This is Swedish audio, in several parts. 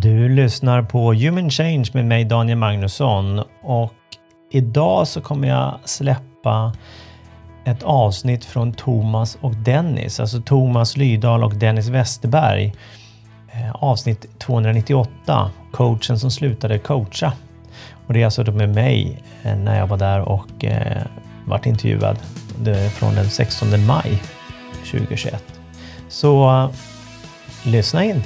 Du lyssnar på Human Change med mig Daniel Magnusson och idag så kommer jag släppa ett avsnitt från Thomas och Dennis, alltså Thomas Lydahl och Dennis Westerberg. Eh, avsnitt 298, coachen som slutade coacha. Och det är alltså med mig eh, när jag var där och eh, vart intervjuad från den 16 maj 2021. Så eh, lyssna in!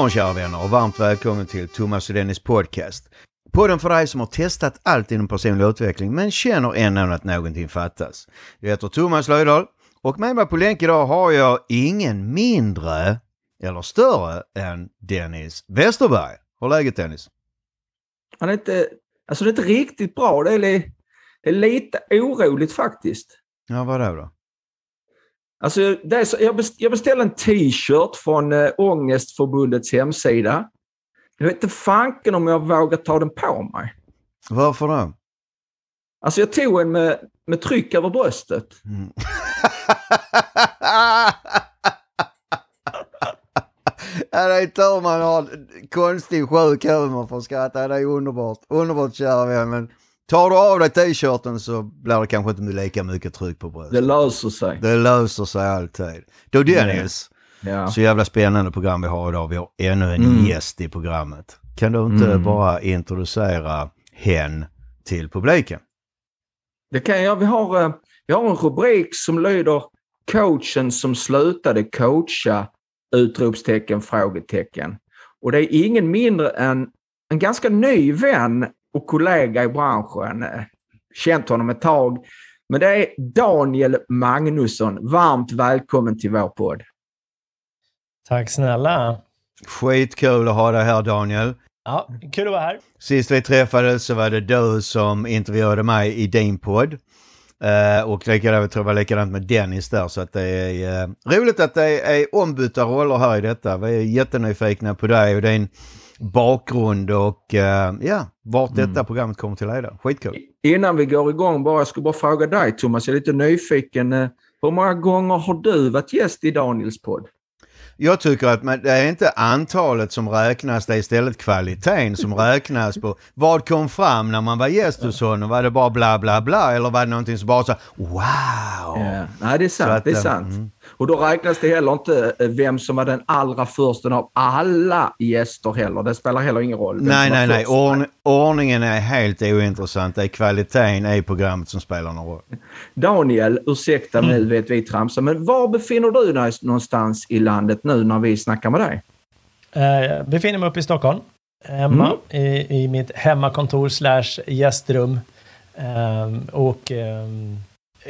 Morgon kära vänner och varmt välkommen till Thomas och Dennis podcast. Podden för dig som har testat allt inom personlig utveckling men känner ändå att någonting fattas. Jag heter Thomas Löjdahl och med mig på länk idag har jag ingen mindre eller större än Dennis Westerberg. Hur är läget Dennis? Han är inte, alltså det är inte riktigt bra. Det är, det är lite oroligt faktiskt. Ja, vad är det då? Alltså, så, jag beställde en t-shirt från äh, Ångestförbundets hemsida. Jag vet inte fanken om jag vågar ta den på mig. Varför då? Alltså jag tog en med, med tryck över bröstet. Mm. ja, det är tur man har konstig sjuk humor för att skratta. Det är underbart. Underbart kära vän. Men Tar du av dig t-shirten så blir det kanske inte lika mycket tryck på bröstet. Det löser sig. Det löser sig alltid. Då Dennis, ja. så jävla spännande program vi har idag. Vi har ännu en mm. gäst i programmet. Kan du inte mm. bara introducera hen till publiken? Det kan jag. Vi har, eh, vi har en rubrik som lyder Coachen som slutade coacha! Utropstecken, frågetecken. Och det är ingen mindre än en ganska ny vän och kollega i branschen. Eh, känt honom ett tag. Men det är Daniel Magnusson. Varmt välkommen till vår podd. Tack snälla. Skitkul att ha dig här Daniel. Ja, kul att vara här. Sist vi träffades så var det du som intervjuade mig i din podd. Uh, och jag tror det var likadant med Dennis där så att det är uh, roligt att det är ombytta roller här i detta. Vi är jättenyfikna på dig och din bakgrund och uh, ja, vart detta mm. programmet kommer till leda. Skitkul! Innan vi går igång bara, jag skulle bara fråga dig Thomas, jag är lite nyfiken. Eh, hur många gånger har du varit gäst i Daniels podd? Jag tycker att man, det är inte antalet som räknas, det är istället kvaliteten som räknas på. Vad kom fram när man var gäst hos honom? Var det bara bla bla bla eller var det någonting som bara så wow? Ja. Nej, det är sant. Att, det är eh, sant. Mm. Och då räknas det heller inte eh, vem som var den allra första av alla gäster heller. Det spelar heller ingen roll. Nej, nej, nej. Ordn ordningen är helt ointressant. Det är kvaliteten i programmet som spelar någon roll. Daniel, ursäkta mm. nu vet vi tramsar, men var befinner du dig någonstans i landet nu när vi snackar med dig? Jag uh, befinner mig uppe i Stockholm. Hemma mm. i, i mitt hemmakontor slash gästrum. Um, och um,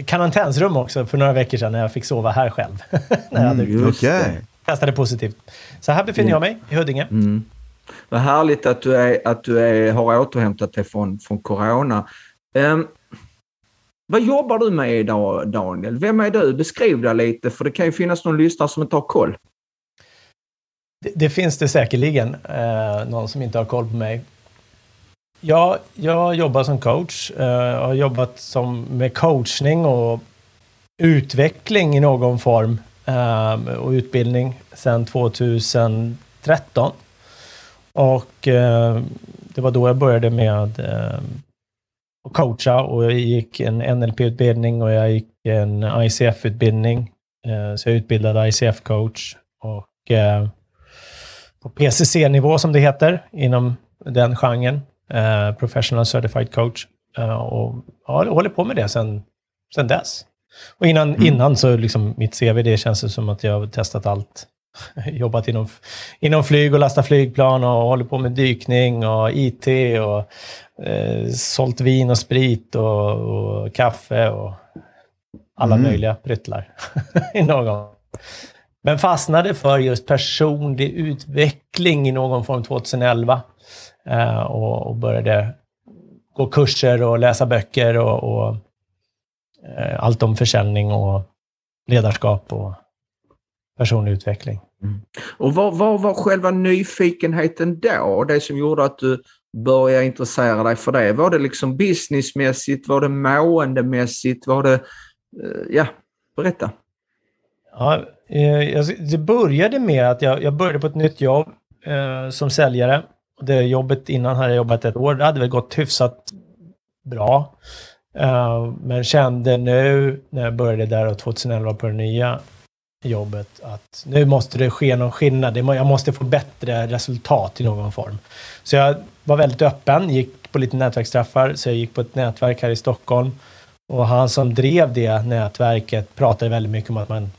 karantänsrum också för några veckor sedan när jag fick sova här själv. när jag mm, okay. testade positivt. Så här befinner jag mig, i Huddinge. Mm. Vad härligt att du, är, att du är, har återhämtat dig från, från corona. Um, vad jobbar du med idag, Daniel? Vem är du? Beskriv dig lite, för det kan ju finnas någon lyssnare som inte har koll. Det, det finns det säkerligen, eh, någon som inte har koll på mig. Ja, jag jobbar som coach. Eh, jag har jobbat som, med coachning och utveckling i någon form ehm, och utbildning sedan 2013. Och ehm, det var då jag började med ehm, att coacha och jag gick en NLP-utbildning och jag gick en ICF-utbildning. Eh, så jag utbildade ICF-coach och på PCC-nivå som det heter inom den genren. Eh, professional Certified Coach. Uh, och ja, jag håller på med det sen, sen dess. Och innan, mm. innan så liksom mitt CV, det känns som att jag har testat allt. Jobbat inom, inom flyg och lastat flygplan och håller på med dykning och IT och eh, sålt vin och sprit och, och kaffe och alla mm. möjliga pryttlar. i någon. Men fastnade för just personlig utveckling i någon form 2011. Eh, och, och, började gå kurser och läsa böcker och, och eh, allt om försäljning och ledarskap och personlig utveckling. Mm. Och vad, vad var själva nyfikenheten då? Det som gjorde att du började intressera dig för det? Var det liksom businessmässigt? Var det måendemässigt? Var det... Eh, ja, berätta. Ja, det började med att jag, jag började på ett nytt jobb eh, som säljare. Det jobbet innan hade jag jobbat ett år. Det hade väl gått hyfsat bra. Uh, men kände nu när jag började där 2011 på det nya jobbet att nu måste det ske någon skillnad. Jag måste få bättre resultat i någon form. Så jag var väldigt öppen, gick på lite nätverksträffar. Så jag gick på ett nätverk här i Stockholm. Och han som drev det nätverket pratade väldigt mycket om att man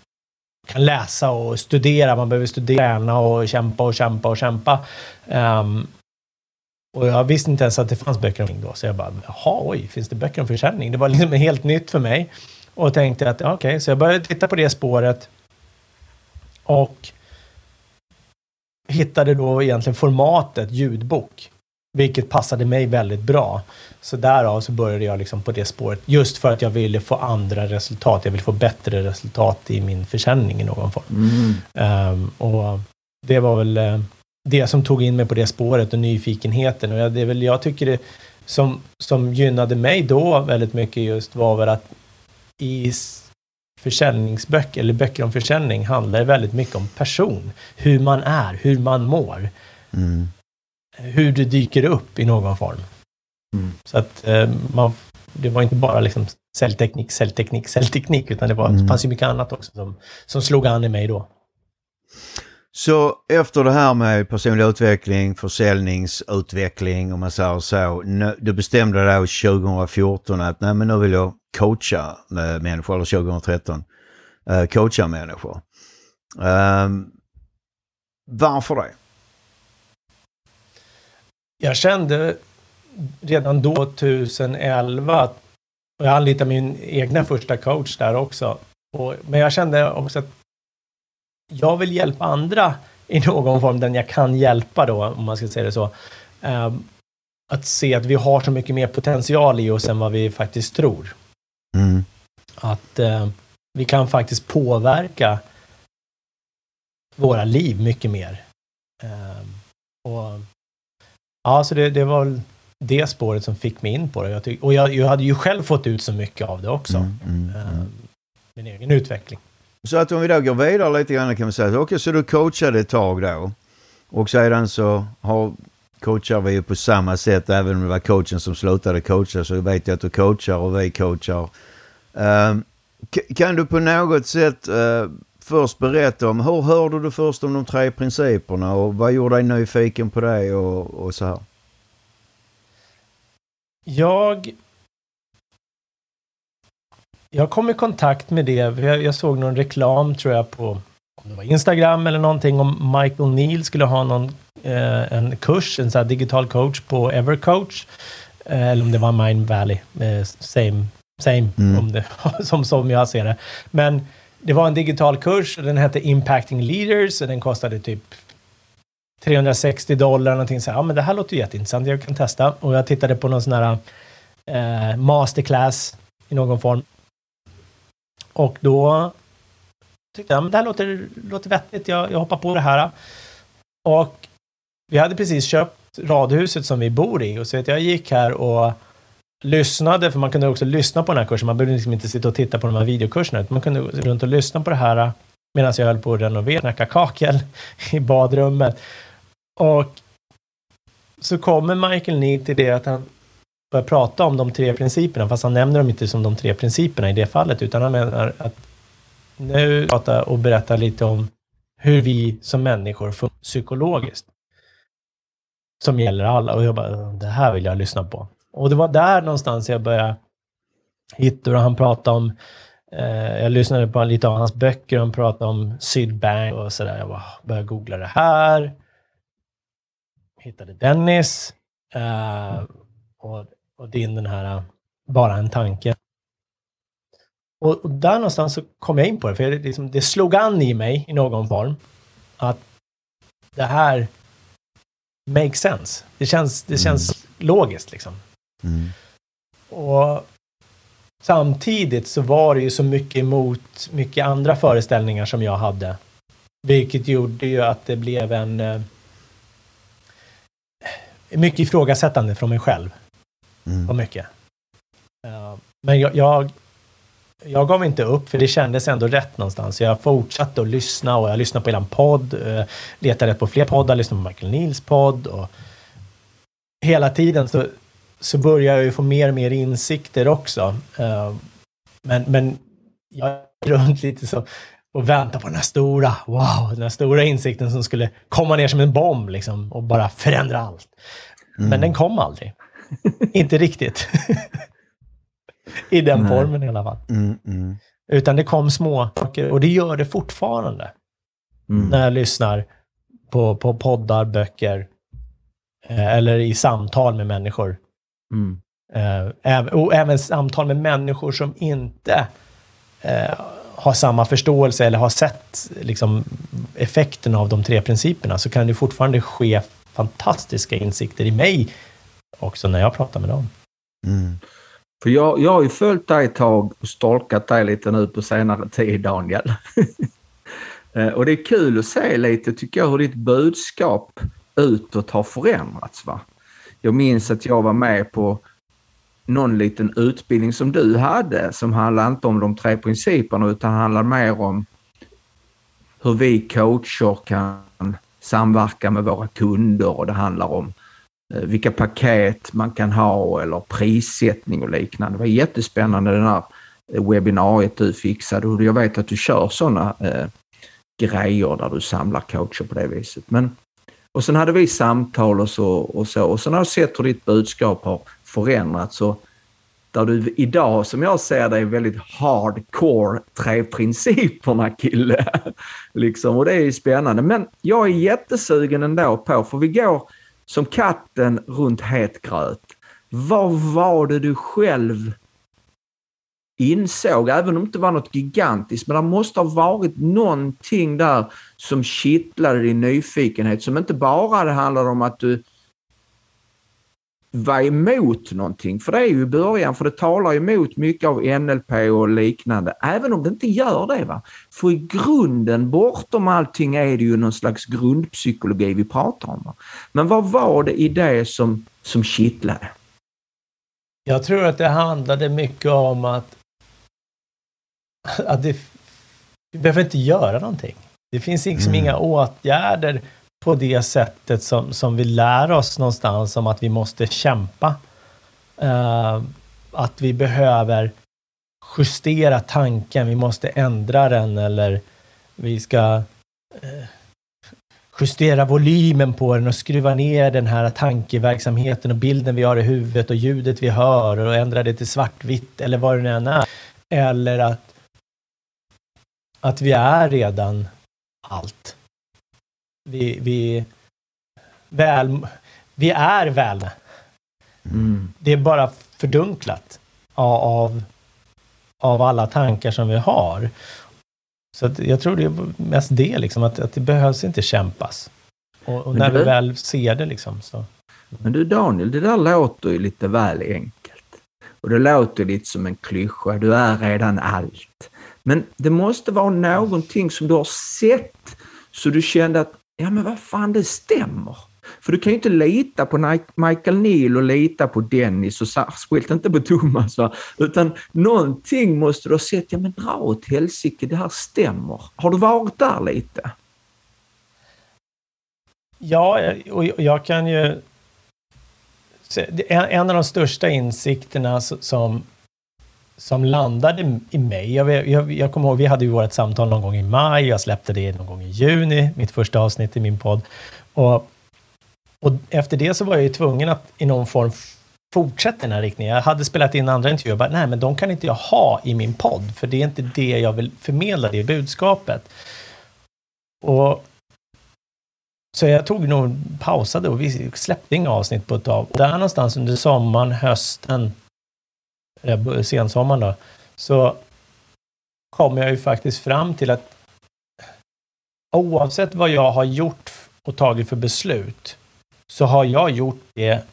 kan läsa och studera. Man behöver studera och kämpa och kämpa och kämpa. Um, och jag visste inte ens att det fanns böcker om då. Så jag bara, jaha, oj, finns det böcker om försäljning? Det var liksom helt nytt för mig. Och tänkte att, okej, okay. så jag började titta på det spåret. Och hittade då egentligen formatet ljudbok. Vilket passade mig väldigt bra. Så därav så började jag liksom på det spåret. Just för att jag ville få andra resultat. Jag ville få bättre resultat i min försäljning i någon form. Mm. Um, och det var väl uh, det som tog in mig på det spåret och nyfikenheten. Och jag, det är väl, jag tycker det som, som gynnade mig då väldigt mycket just var väl att i försäljningsböcker, eller böcker om försäljning, handlar det väldigt mycket om person. Hur man är, hur man mår. Mm. Hur du dyker upp i någon form. Mm. Så att eh, man, det var inte bara liksom säljteknik, säljteknik, säljteknik, utan det var, mm. fanns ju mycket annat också som, som slog an i mig då. Så efter det här med personlig utveckling, försäljningsutveckling om man säger så, du bestämde dig 2014 att nej men nu vill jag coacha människor, eller 2013, uh, coacha människor. Um, varför det? Jag kände redan då, 2011, och jag anlitade min egna första coach där också. Och, men jag kände också att jag vill hjälpa andra i någon form, den jag kan hjälpa då, om man ska säga det så. Um, att se att vi har så mycket mer potential i oss än vad vi faktiskt tror. Mm. Att uh, vi kan faktiskt påverka våra liv mycket mer. Um, och, ja, så det, det var det spåret som fick mig in på det. Jag och jag, jag, hade ju själv fått ut så mycket av det också. Mm, mm, um, min egen utveckling. Så att om vi då går vidare lite grann kan man säga, okej okay, så du coachade ett tag då. Och sedan så har, coachar vi ju på samma sätt, även om det var coachen som slutade coacha så vet jag att du coachar och vi coachar. Uh, kan du på något sätt uh, först berätta om, hur hörde du först om de tre principerna och vad gjorde dig nyfiken på det och, och så här? Jag jag kom i kontakt med det. Jag, jag, såg någon reklam tror jag på om det var Instagram eller någonting om Michael Neal skulle ha någon eh, en kurs, en sån digital coach på Evercoach. Eh, eller om det var Mind Valley. Eh, same, same mm. om det, som, som jag ser det. Men det var en digital kurs och den hette Impacting Leaders och den kostade typ 360 dollar någonting så här. Ja, men det här låter ju jätteintressant. Jag kan testa. Och jag tittade på någon sån här eh, masterclass i någon form. Och då tyckte jag, men det här låter, låter vettigt, jag, jag hoppar på det här. Och vi hade precis köpt radhuset som vi bor i och så att jag gick här och lyssnade, för man kunde också lyssna på den här kursen. Man behövde liksom inte sitta och titta på de här videokurserna, man kunde gå runt och lyssna på det här äh, medan jag höll på att renovera, knacka kakel i badrummet. Och så kommer Michael Need till det att han börjar prata om de tre principerna, fast han nämner dem inte som de tre principerna i det fallet, utan han menar att nu prata och berätta lite om hur vi som människor funkar psykologiskt. Som gäller alla. Och jag bara, det här vill jag lyssna på. Och det var där någonstans jag började hitta och han pratade om eh, jag lyssnade på lite av hans böcker, han pratade om Sydbank och sådär. Jag bara, började googla det här. Hittade Dennis. Eh, och och din den här bara en tanke. Och, och där någonstans så kom jag in på det, för det, liksom, det slog an i mig i någon form att det här make sense. Det känns, det känns logiskt liksom. Mm. Och samtidigt så var det ju så mycket emot mycket andra föreställningar som jag hade. Vilket gjorde ju att det blev en eh, mycket ifrågasättande från mig själv. Mm. Och mycket. Men jag, jag, jag gav inte upp för det kändes ändå rätt någonstans. Jag fortsatte att lyssna och jag lyssnade på er podd, eh, letade på fler poddar, lyssnade på Michael Nils podd och hela tiden så, så börjar jag ju få mer och mer insikter också. Eh, men, men jag gick runt lite så och väntar på den här stora, wow, den här stora insikten som skulle komma ner som en bomb liksom och bara förändra allt. Men den kom aldrig. inte riktigt. I den Nej. formen i alla fall. Mm, mm. Utan det kom små saker och det gör det fortfarande Mm. när jag lyssnar på, på poddar, böcker eh, eller i samtal med människor. Mm. Eh, och även samtal med människor som inte eh, har samma förståelse eller har sett liksom, effekten av de tre principerna så kan det fortfarande ske fantastiska insikter i mig också när jag pratar med dem. Mm. För jag, jag har ju följt dig ett tag och stalkat dig lite nu på senare tid, Daniel. Eh, och det är kul att se lite, tycker jag, hur ditt budskap utåt har förändrats. Va? Jag minns att jag var med på någon liten utbildning som du hade som handlade inte om de tre principerna utan handlade mer om hur vi coacher kan samverka med våra kunder och det handlar om eh, vilka paket man kan ha eller prissättning och liknande. Det var jättespännande den här eh, webbinariet du fixade och jag vet att du kör sådana eh, grejer där du samlar coacher på det viset. Men, och sen hade vi samtal och så och så och sen har jag sett hur ditt budskap har förändrats och där du idag som jag ser det är väldigt hardcore tre principerna kille. liksom, och det är ju spännande. Men jag är jättesugen ändå på, för vi går som katten runt het gröt. Vad var det du själv insåg, även om det inte var något gigantiskt, men det måste ha varit någonting där som kittlade din nyfikenhet, som inte bara det handlade om att du var emot någonting, för det är ju i början, för det talar emot mycket av NLP och liknande, även om det inte gör det. va. För i grunden, bortom allting, är det ju någon slags grundpsykologi vi pratar om. Va? Men vad var det i det som, som kittlade? Jag tror att det handlade mycket om att, att det, vi behöver inte göra någonting. Det finns liksom Mm. inga åtgärder på det sättet som, som vi lär oss någonstans om att vi måste kämpa. Eh, att vi behöver justera tanken, vi måste ändra den eller vi ska eh, justera volymen på den och skruva ner den här tankeverksamheten och bilden vi har i huvudet och ljudet vi hör och ändra det till svartvitt eller vad det nu än är. Eller att, att vi är redan allt. Vi, vi, väl, vi är väl. Mm. Det är bara fördunklat av, av, alla tankar som vi har. Så jag tror det är mest det, liksom, att, att det behövs inte kämpas. Och, och när du- vi väl ser det liksom så. Men du Daniel, det där låter ju lite väl enkelt. Och det låter lite som en klyscha, du är redan allt. Men det måste vara någonting som du har sett så du kände att, ja men vad fan det stämmer. För du kan ju inte lita på Michael Neal och lita på Dennis och särskilt inte på Thomas. Va? Utan någonting måste du ha sett, ja men dra åt helsike, det här stämmer. Har du varit där lite? Ja, och jag kan ju... En av de största insikterna som, som landade i mig, jag, jag, jag kommer ihåg, vi hade ju vårt samtal någon gång i maj, jag släppte det någon gång i juni, mitt första avsnitt i min podd. Och, och efter det så var jag ju tvungen att i någon form fortsätta i den här riktningen. Jag hade spelat in andra intervjuer och bara, nej men de kan inte jag ha i min podd, för det är inte det jag vill förmedla, det budskapet. Och så jag tog nog pausade och vi släppte inga avsnitt på ett tag. Och där någonstans under sommaren, hösten, eller sensommaren då, så kom jag ju faktiskt fram till att oavsett vad jag har gjort och tagit för beslut så har jag gjort det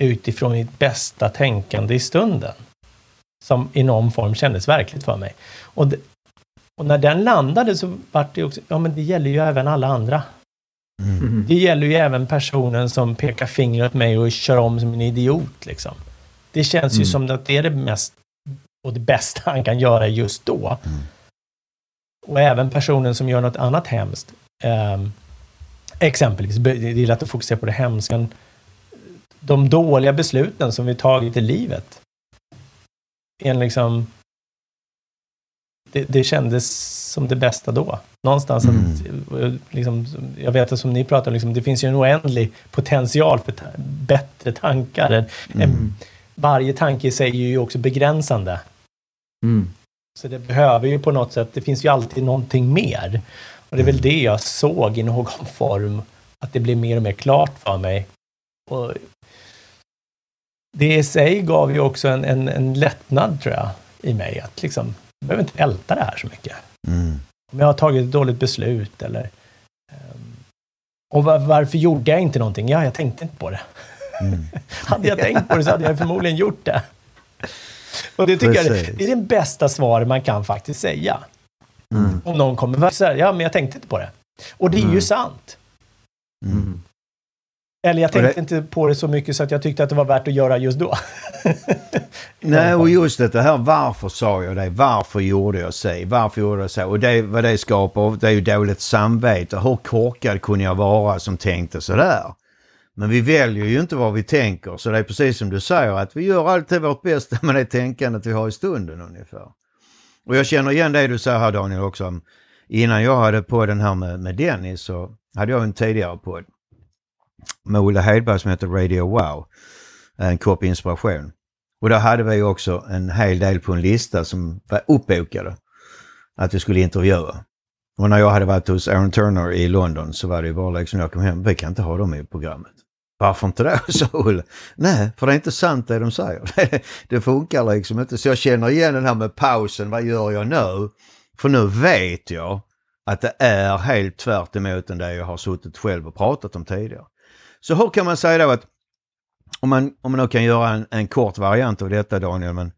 utifrån mitt bästa tänkande i stunden. Som i någon form kändes verkligt för mig. Och, det, och när den landade så vart det också, ja men det gäller ju även alla andra. Mm. Det gäller ju även personen som pekar finger åt mig och kör om som en idiot liksom. Det känns ju Mm. som att det är det mest och det bästa han kan göra just då. Mm. Och även personen som gör något annat hemskt. Um, exempelvis, det är lätt att fokusera på det hemska. De dåliga besluten som vi tagit i livet. En liksom... Det, det kändes som det bästa då. Någonstans att, eh, liksom, jag vet att som ni pratar om, liksom, det finns ju en oändlig potential för ta bättre tankar. En, en, varje tanke i sig är ju också begränsande. Mm. Så det behöver ju på något sätt, det finns ju alltid någonting mer. Och det är väl det jag såg i någon form, att det blev mer och mer klart för mig. Och det i sig gav ju också en, en, en lättnad, tror jag, i mig. Att liksom, jag behöver inte älta det här så mycket. Mm. Om jag har tagit ett dåligt beslut eller... ehm, och var, varför gjorde jag inte någonting? Ja, jag tänkte inte på det. Mm. Hade jag tänkt på det så hade jag förmodligen gjort det. Och det tycker jag Precis. det är det bästa svaret man kan faktiskt säga. Mm. Om någon kommer och säger ja men jag tänkte inte på det. Och det är ju Mm. sant. Mm. Eller jag Och det- tänkte inte på det så mycket så att jag tyckte att det var värt att göra just då. Nej, och just det här varför sa jag det? Varför gjorde jag så? Varför gjorde jag så? Och det, vad det skapar, det är ju dåligt samvete. Hur korkad kunde jag vara som tänkte sådär? Men vi väljer ju inte vad vi tänker, så det är precis som du säger att vi gör alltid vårt bästa med det tänkandet vi har i stunden ungefär. Och jag känner igen det du säger här Daniel också. Innan jag hade på den här med, med Dennis så hade jag en tidigare podd med Olle Hedberg som heter Radio Wow. En kopp inspiration. Och där hade vi också en hel del på en lista som var uppbokade att vi skulle intervjua. Och när jag hade varit hos Aaron Turner i London så var det ju bara liksom jag kom hem, vi kan inte ha dem i programmet. Varför inte det? sa Olle. Nej, för det är inte sant det de säger. Det, funkar liksom inte. Så jag känner igen den här med pausen, vad gör jag nu? För nu vet jag att det är helt tvärt emot än det jag har suttit själv och pratat om tidigare. Så hur kan man säga då att om man, om man nu kan göra en, en kort variant av detta Daniel, men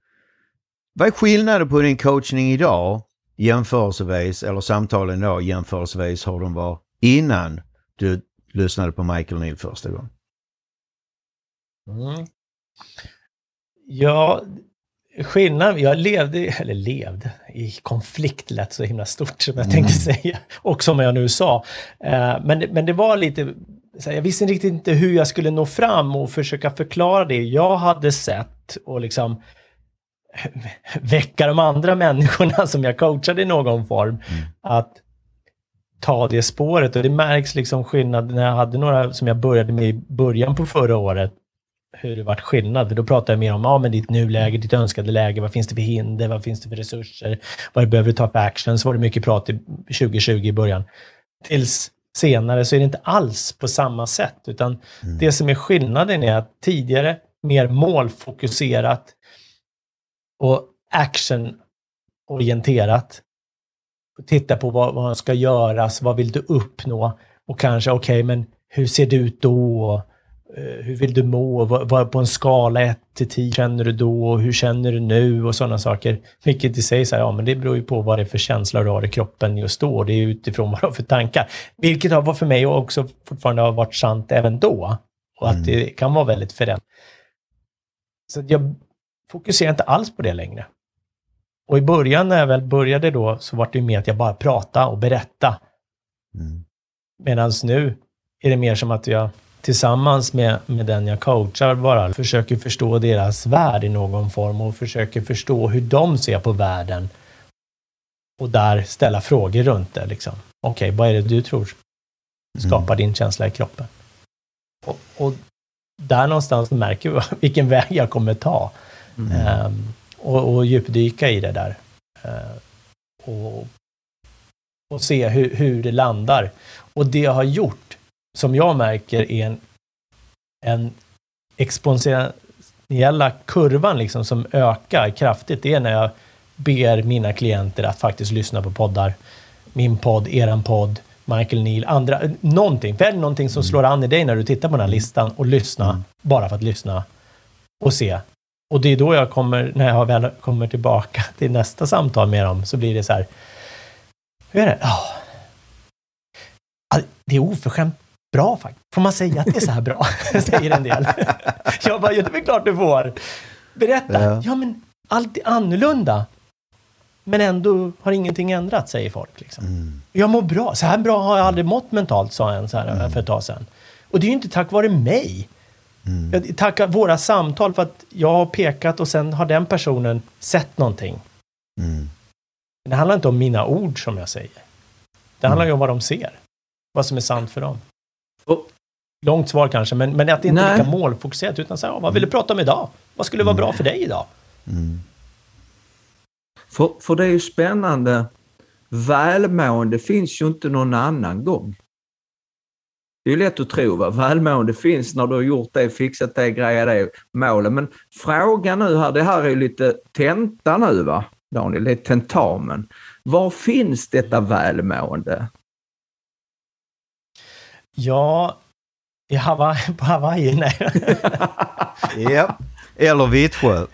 vad är skillnaden på din coachning idag jämförelsevis, eller samtalen idag jämförelsevis hur de var innan du lyssnade på Michael Neal första gången? Mm. Ja, skillnad, jag levde, eller levde, i konflikt lät så himla stort som jag tänkte säga, och som jag nu sa. Eh, Men, men det var lite, jag visste riktigt inte hur jag skulle nå fram och försöka förklara det jag hade sett och liksom väcka de andra människorna som jag coachade i någon form att ta det spåret. Och det märks liksom skillnad när jag hade några som jag började med i början på förra året hur det varit skillnad. Då pratar jag mer om ja, men ditt nuläge, ditt önskade läge, vad finns det för hinder, vad finns det för resurser, vad behöver du ta för action? Så var det mycket prat i 2020 i början. Tills senare så är det inte alls på samma sätt, utan det som är skillnaden är att tidigare mer målfokuserat och actionorienterat. Titta på vad, vad ska göras, vad vill du uppnå och kanske okej, men hur ser det ut då? Eh, hur vill du må? Vad, vad på en skala 1 till 10 känner du då? Hur känner du nu? Och sådana saker. Vilket i sig säger, ja men det beror ju på vad det är för känsla du har i kroppen just då. Det är utifrån vad du har för tankar. Vilket varit för mig också fortfarande har varit sant även då. Och att det kan vara väldigt förändrat. Så jag fokuserar inte alls på det längre. Och i början när jag väl började då så var det ju mer att jag bara pratade och berättade. Mm. Medan nu är det mer som att jag tillsammans med, med den jag coachar bara försöker förstå deras värld i någon form och försöker förstå hur de ser på världen. Och där ställa frågor runt det. Liksom. Okej, vad är det du tror skapar din känsla i kroppen? Och, och där någonstans märker vi vilken väg jag kommer ta. Ehm, och, och djupdyka i det där. Ehm, och, och se hur, hur det landar. Och det jag har gjort, som jag märker är en, en exponentiella kurvan liksom som ökar kraftigt, det är när jag ber mina klienter att faktiskt lyssna på poddar. Min podd, eran podd, Michael Neal, andra, någonting. Välj någonting som slår an i dig när du tittar på den här listan och lyssna, Mm. bara för att lyssna och se. Och det är då jag kommer, när jag väl kommer tillbaka till nästa samtal med dem, så blir det så här. Hur är det? Ja, Det är oförskämt bra faktiskt. Får man säga att det är så här bra? Säger en del. Jag bara, ja, det är klart du får. Berätta. Ja. Ja, men allt är annorlunda. Men ändå har ingenting ändrats, säger folk. Liksom. Mm. Jag mår bra. Så här bra har jag aldrig mått mentalt, sa en så här för ett tag sedan. Och det är ju inte tack vare mig. Mm. Jag tackar våra samtal för att jag har pekat och sen har den personen sett någonting. Mm. Det handlar inte om mina ord som jag säger. Det handlar ju om vad de ser. Vad som är sant för dem. Långt svar kanske, men, men att det inte är lika målfokuserat utan så här, vad vill du prata om idag? Vad skulle vara bra för dig idag? Mm. För, för det är ju spännande. Välmående finns ju inte någon annan gång. Det är ju lätt att tro. Va? Välmående finns när du har gjort det, fixat det, grejat det, målen. Men frågan nu här, det här är ju lite tenta nu va, Daniel? Det är tentamen. Var finns detta välmående? Ja, i Hawaii, på Hawaii, nej. Ja. Eller Vittsjö.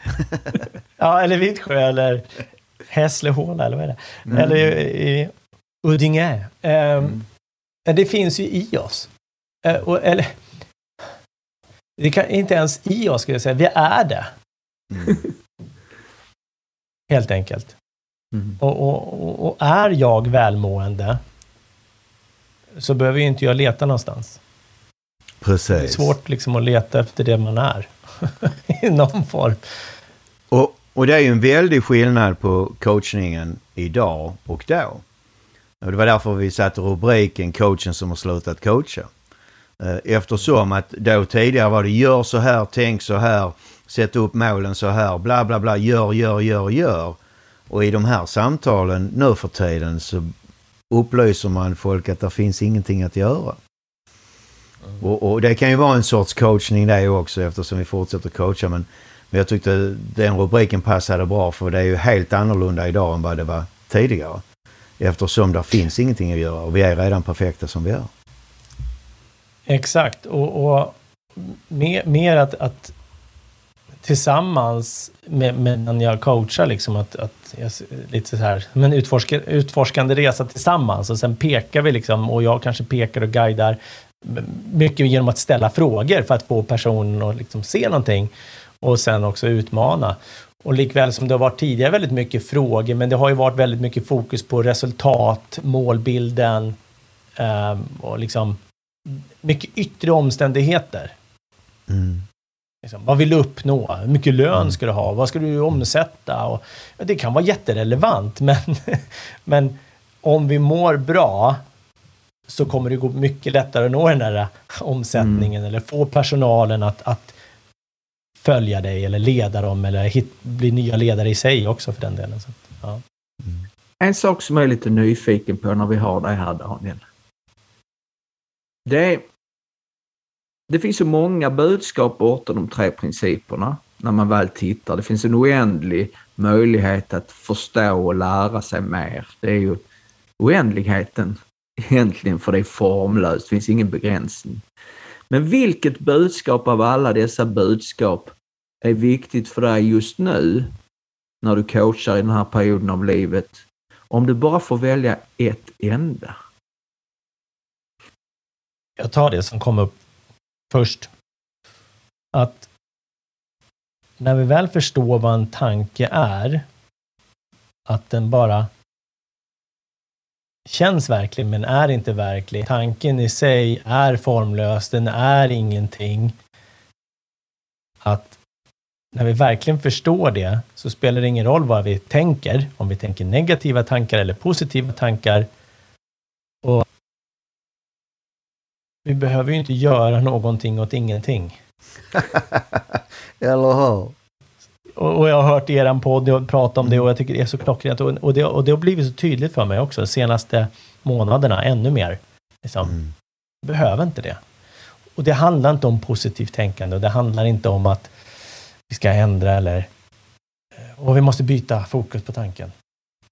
ja, eller Vittsjö eller Hässleholm eller vad är det? Mm. Eller i, i Huddinge. Ehm, Det finns ju i oss. Eh, och, eller, det kan inte ens i oss, skulle jag säga. Vi är det, Mm. helt enkelt. Mm. Och, och- och är jag välmående så behöver ju inte jag leta någonstans. Precis. Det är svårt liksom att leta efter det man är. I någon form. Och, och det är ju en väldig skillnad på coachningen idag och då. Och det var därför vi satte rubriken coachen som har slutat coacha. Eh, Eftersom att då tidigare var det gör så här, tänk så här, sätt upp målen så här, bla bla bla, gör, gör, gör, gör. Och i de här samtalen nu för tiden så upplyser man folk att det finns ingenting att göra. Och, och det kan ju vara en sorts coachning det också eftersom vi fortsätter coacha men men jag tyckte den rubriken passade bra för det är ju helt annorlunda idag än vad det var tidigare. Eftersom det finns ingenting att göra och vi är redan perfekta som vi är. Exakt. Och, och mer, mer att, att tillsammans med, med när jag coachar, liksom att, att jag, lite så här, men utforska, utforskande resa tillsammans och sen pekar vi liksom och jag kanske pekar och guidar mycket genom att ställa frågor för att få personen att liksom se någonting och sen också utmana. Och likväl som det har varit tidigare väldigt mycket frågor, men det har ju varit väldigt mycket fokus på resultat, målbilden eh, och liksom mycket yttre omständigheter. Mm. Liksom, vad vill du uppnå? Hur mycket lön ska du ha? Vad ska du omsätta? Och, det kan vara jätterelevant, men, men om vi mår bra så kommer det gå mycket lättare att nå den där omsättningen eller få personalen att, att följa dig eller leda dem eller hit, bli nya ledare i sig också för den delen. Så, ja. En sak som jag är lite nyfiken på när vi har dig här Daniel. Det, är, det finns så många budskap bortom de tre principerna när man väl tittar. Det finns en oändlig möjlighet att förstå och lära sig mer. Det är ju oändligheten egentligen för det är formlöst, det finns ingen begränsning. Men vilket budskap av alla dessa budskap är viktigt för dig just nu när du coachar i den här perioden av livet om du bara får välja ett enda? Jag tar det som kom upp först. Att när vi väl förstår vad en tanke är, att den bara känns verklig men är inte verklig. Tanken i sig är formlös, den är ingenting. Att när vi verkligen förstår det så spelar det ingen roll vad vi tänker, om vi tänker negativa tankar eller positiva tankar. Och vi behöver ju inte göra någonting åt ingenting. Eller hur? Och, jag har hört er podd och prata om det och jag tycker det är så klockrent. Och, och, det, och det har blivit så tydligt för mig också de senaste månaderna, ännu mer. Liksom, Mm. Behöver inte det. Och det handlar inte om positivt tänkande och det handlar inte om att vi ska ändra eller... Och vi måste byta fokus på tanken.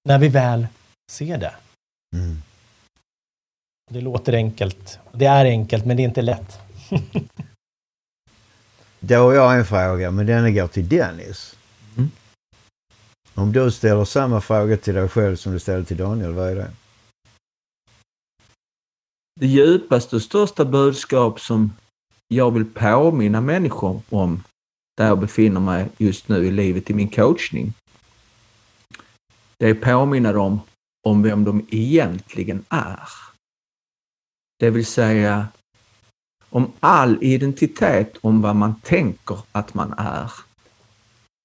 När vi väl ser det. Mm. Det låter enkelt. Det är enkelt, men det är inte lätt. Då har jag en fråga, men den går till Dennis. Mm. Om du ställer samma fråga till dig själv som du ställer till Daniel, vad är det? Det djupaste och största budskap som jag vill påminna människor om där jag befinner mig just nu i livet i min coachning. Det är påminna dem om vem de egentligen är. Det vill säga om all identitet om vad man tänker att man är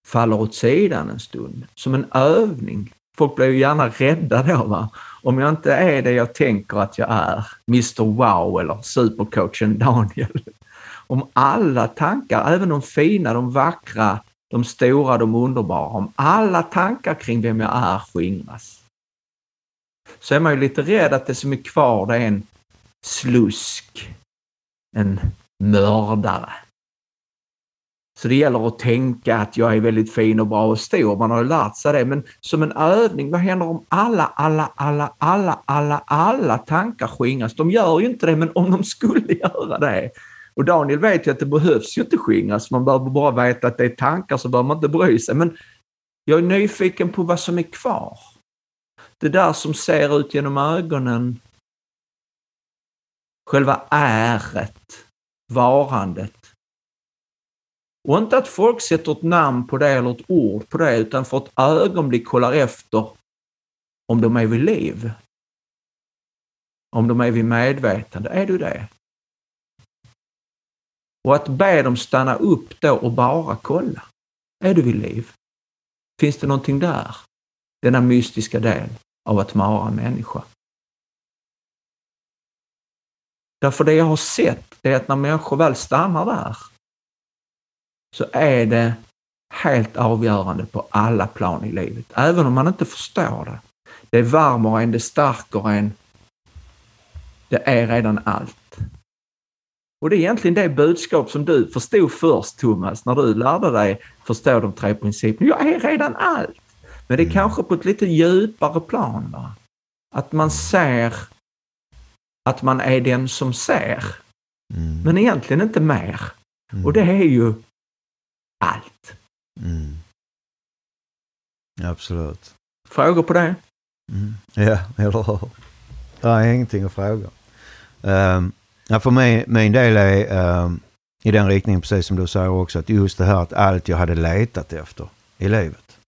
faller åt sidan en stund, som en övning. Folk blir ju gärna rädda då. Va? Om jag inte är det jag tänker att jag är, Mr Wow eller supercoachen Daniel. Om alla tankar, även de fina, de vackra, de stora, de underbara, om alla tankar kring vem jag är skingras. Så är man ju lite rädd att det som är kvar det är en slusk, en mördare. Så det gäller att tänka att jag är väldigt fin och bra och stor, man har ju lärt sig det. Men som en övning, vad händer om alla, alla, alla, alla, alla, alla tankar skingras? De gör ju inte det, men om de skulle göra det. Och Daniel vet ju att det behövs ju inte skingras, man behöver bara veta att det är tankar så behöver man inte bry sig. Men jag är nyfiken på vad som är kvar. Det där som ser ut genom ögonen, själva äret, varandet. Och inte att folk sätter ett namn på det eller ett ord på det, utan för ett ögonblick kollar efter om de är vid liv. Om de är vid medvetande. Är du det? Och att be dem stanna upp då och bara kolla. Är du vid liv? Finns det någonting där? Denna mystiska del av att vara människa. Därför det jag har sett är att när människor väl stannar där så är det helt avgörande på alla plan i livet, även om man inte förstår det. Det värmer en, det stärker en. Det är redan allt. Och det är egentligen det budskap som du förstod först Thomas, när du lärde dig förstå de tre principerna. Jag är redan allt. Men det är kanske på ett lite djupare plan. Va? Att man ser att man är den som ser. Mm. Men egentligen inte mer. Mm. Och det är ju allt. Mm. Absolut. Frågor på det? Mm. Ja, eller hur? Det är ingenting att fråga. Um, ja, för mig, min del är um, i den riktningen, precis som du säger också, att just det här att allt jag hade letat efter i livet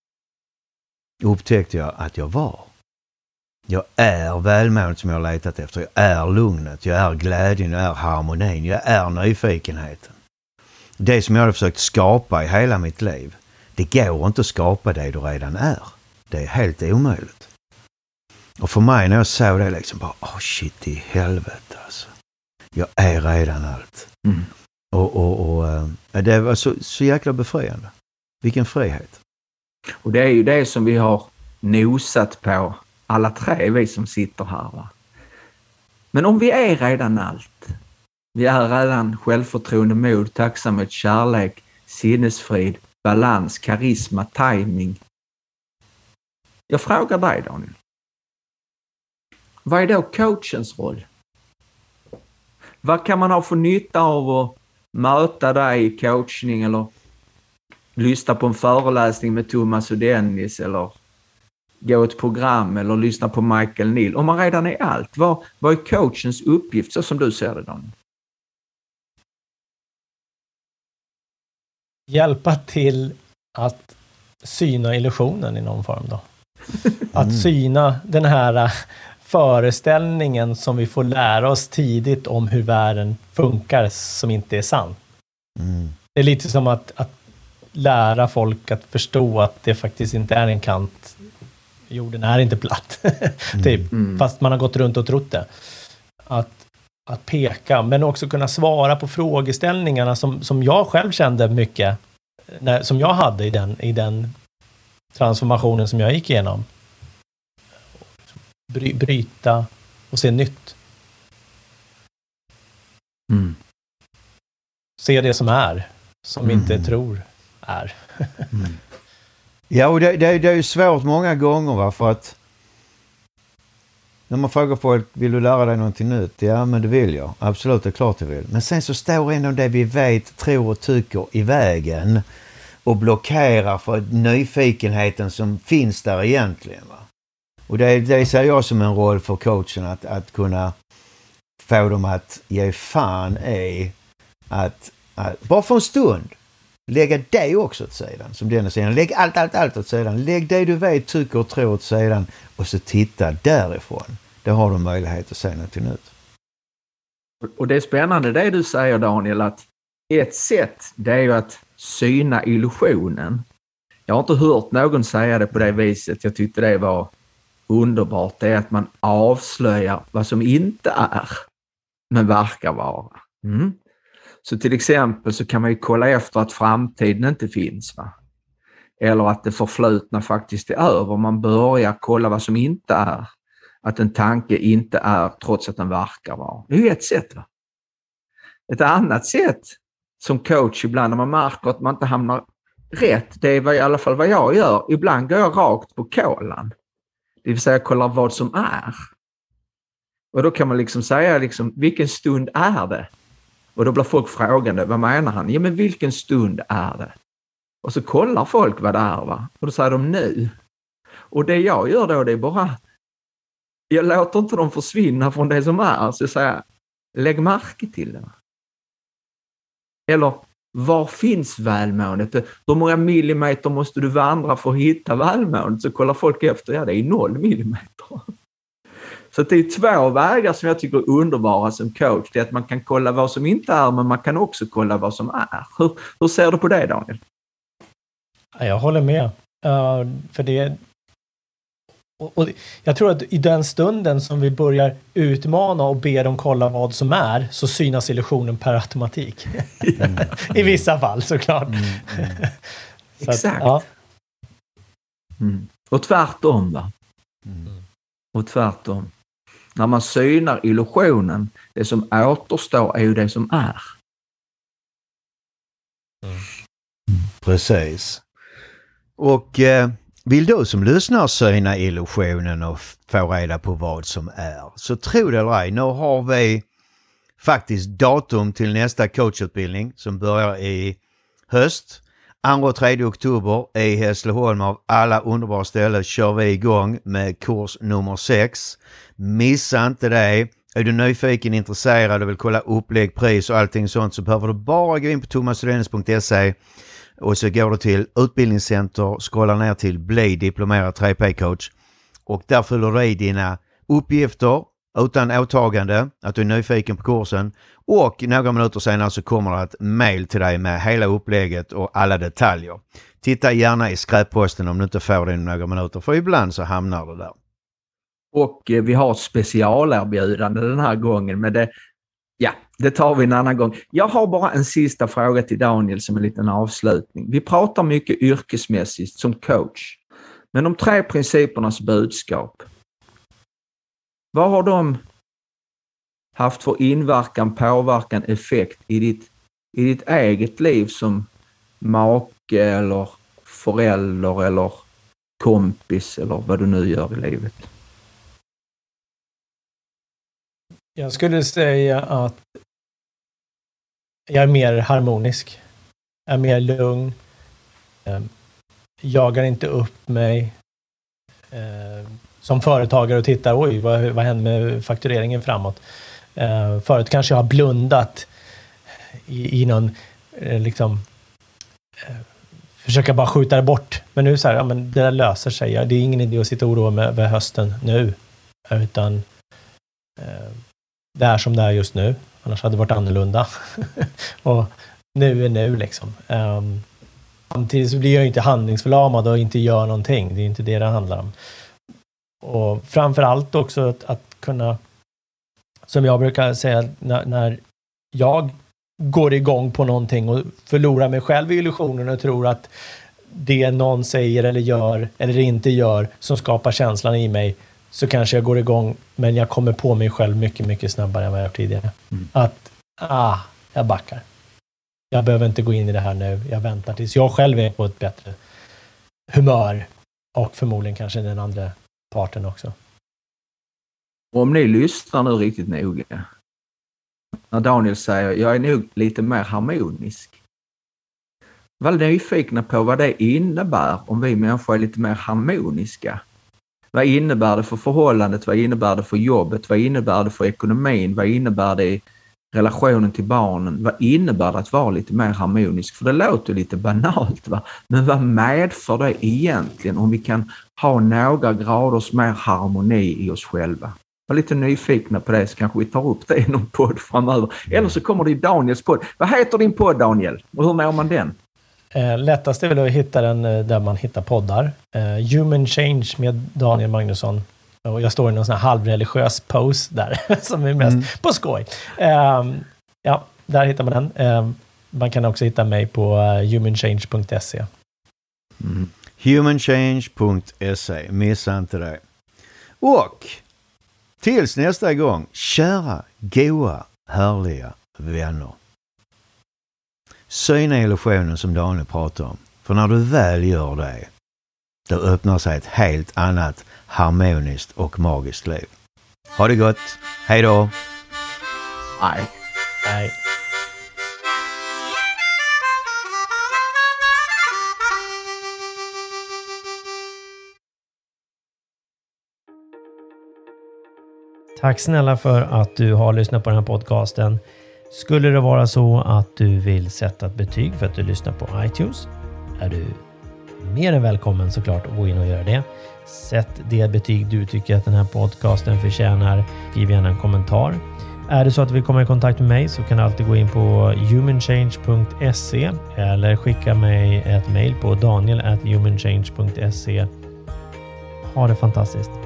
upptäckte jag att jag var. Jag är välmåendet som jag har letat efter. Jag är lugnet, jag är glädjen, jag är harmonin, jag är nyfikenheten. Det som jag hade försökt skapa i hela mitt liv. Det går inte att skapa det du redan är. Det är helt omöjligt. Och för mig när jag såg det liksom bara, oh shit i helvete alltså. Jag är redan allt. Mm. Och, och, och äh, det var så, så jäkla befriande. Vilken frihet. Och det är ju det som vi har nosat på, alla tre vi som sitter här. Va? Men om vi är redan allt, vi är redan självförtroende, mod, tacksamhet, kärlek, sinnesfrid, balans, karisma, timing. Jag frågar dig Daniel. Vad är då coachens roll? Vad kan man ha för nytta av att möta dig i coachning eller lyssna på en föreläsning med Thomas och Dennis eller gå ett program eller lyssna på Michael Neal. Om man redan är allt, vad, vad är coachens uppgift så som du ser det Daniel? Hjälpa till att syna illusionen i någon form då. Att syna den här föreställningen som vi får lära oss tidigt om hur världen funkar som inte är sann. Mm. Det är lite som att, att lära folk att förstå att det faktiskt inte är en kant. Jorden är inte platt. typ. Mm. Fast man har gått runt och trott det. Att, att peka, men också kunna svara på frågeställningarna som, som jag själv kände mycket, när, som jag hade i den, i den transformationen som jag gick igenom. Bry, bryta och se nytt. Mm. Se det som är, som Mm. inte tror är. Ja, och det, det, det är ju svårt många gånger va, för att när man frågar folk, vill du lära dig någonting nytt? Ja, men det vill jag. Absolut, det är klart jag vill. Men sen så står ändå det vi vet, tror och tycker i vägen och blockerar för nyfikenheten som finns där egentligen. Va? Och det, det ser jag som en roll för coachen att, att kunna få dem att ge fan i att, att bara för en stund lägga dig också åt sidan, som Dennis sidan. Lägg allt, allt, allt åt sidan. Lägg det du vet, tycker och tror åt sidan och så titta därifrån. Då har du möjlighet att se någonting nytt. Och det är spännande det du säger Daniel, att ett sätt det är ju att syna illusionen. Jag har inte hört någon säga det på det viset. Jag tyckte det var underbart. Det är att man avslöjar vad som inte är, men verkar vara. Mm. Så till exempel så kan man ju kolla efter att framtiden inte finns. Va? Eller att det förflutna faktiskt är över. Man börjar kolla vad som inte är. Att en tanke inte är trots att den verkar vara. Det är ju ett sätt. Va? Ett annat sätt som coach ibland när man märker att man inte hamnar rätt, det är i alla fall vad jag gör. Ibland går jag rakt på kolan. Det vill säga kollar vad som är. Och då kan man liksom säga liksom, vilken stund är det? Och då blir folk frågande, vad menar han? Ja men vilken stund är det? Och så kollar folk vad det är va? och då säger de nu. Och det jag gör då det är bara, jag låter inte dem försvinna från det som är, så jag säger, lägg märke till det. Eller, var finns välmåendet? Hur många millimeter måste du vandra för att hitta välmåendet? Så kollar folk efter, ja det är noll millimeter. Så det är två vägar som jag tycker är underbara som coach. Det är att man kan kolla vad som inte är, men man kan också kolla vad som är. Hur, hur ser du på det Daniel? Jag håller med. Uh, för det... Och, och, jag tror att i den stunden som vi börjar utmana och be dem kolla vad som är, så synas illusionen per automatik. I vissa fall såklart. Mm, mm. så Exakt. Att, ja. mm. Och tvärtom va? Mm. Och tvärtom. När man synar illusionen, det som återstår är ju det som är. Mm. Precis. Och eh, vill du som lyssnar syna illusionen och få reda på vad som är, så tro det eller ej, nu har vi faktiskt datum till nästa coachutbildning som börjar i höst. 2 och 3 oktober i Hässleholm av alla underbara ställen kör vi igång med kurs nummer 6. Missa inte det. Är du nyfiken, intresserad och vill kolla upplägg, pris och allting sånt så behöver du bara gå in på thomasstudenius.se och så går du till utbildningscenter, scrollar ner till bli diplomerad 3P-coach och där fyller du i dina uppgifter utan åtagande, att du är nyfiken på kursen och några minuter senare så kommer det ett mail till dig med hela upplägget och alla detaljer. Titta gärna i skräpposten om du inte får det inom några minuter för ibland så hamnar det där. Och eh, vi har ett specialerbjudande den här gången men det, ja, det tar vi en annan gång. Jag har bara en sista fråga till Daniel som en liten avslutning. Vi pratar mycket yrkesmässigt som coach. Men de tre principernas budskap, vad har de haft för inverkan, påverkan, effekt i ditt, i ditt eget liv som make eller förälder eller kompis eller vad du nu gör i livet? Jag skulle säga att jag är mer harmonisk. Jag är mer lugn. Ehm, jagar inte upp mig. Ehm, som företagare och tittar, oj, vad, vad händer med faktureringen framåt? Uh, förut kanske jag har blundat i, i någon, uh, liksom, uh, försöka bara skjuta det bort. Men nu så här, ja men det där löser sig. Ja, det är ingen idé att sitta och oroa mig över hösten nu. Utan det är som det är just nu. Annars hade det varit annorlunda. och nu är nu liksom. Um, samtidigt så blir jag inte handlingsförlamad och inte gör någonting. Det är inte det det handlar om. Och framför allt också att, att kunna, som jag brukar säga, när, när jag går igång på någonting och förlorar mig själv i illusionen och tror att det någon säger eller gör eller inte gör som skapar känslan i mig så kanske jag går igång men jag kommer på mig själv mycket, mycket snabbare än vad jag gjort tidigare. Mm. Att, ah, jag backar. Jag behöver inte gå in i det här nu. Jag väntar tills jag själv är på ett bättre humör och förmodligen kanske den andra parten också. om ni lyssnar nu riktigt noga. När Daniel säger jag är nog lite mer harmonisk. Var nyfikna på vad det innebär om vi människor är lite mer harmoniska. Vad innebär det för förhållandet? Vad innebär det för jobbet? Vad innebär det för ekonomin? Vad innebär det relationen till barnen? Vad innebär det att vara lite mer harmonisk? För det låter lite banalt, va? men vad medför det egentligen om vi kan ha några graders mer harmoni i oss själva? Var lite nyfikna på det så kanske vi tar upp det i någon podd framöver. Eller så kommer det i Daniels podd. Vad heter din podd Daniel? Och hur når man den? Eh, lättast är väl att hitta den eh, där man hittar poddar. Eh, Human Change med Daniel Magnusson. Och jag står i någon sån här halvreligiös pose där, som är mest mm. på skoj. Eh, ja, där hittar man den. Ehm, man kan också hitta mig på eh, humanchange.se. Mm. Humanchange.se, missa inte det. Och tills nästa gång, kära, goa, härliga vänner syna illusionen som Daniel pratar om. För när du väl gör det, då öppnar sig ett helt annat harmoniskt och magiskt liv. Ha det gott. Hej då! Hej. Hej. Tack snälla för att du har lyssnat på den här podcasten. Skulle det vara så att du vill sätta ett betyg för att du lyssnar på iTunes är du mer än välkommen såklart att gå in och göra det. Sätt det betyg du tycker att den här podcasten förtjänar. Skriv gärna en kommentar. Är det så att du vill komma i kontakt med mig så kan du alltid gå in på humanchange.se eller skicka mig ett mejl på daniel.humanchange.se. Ha det fantastiskt!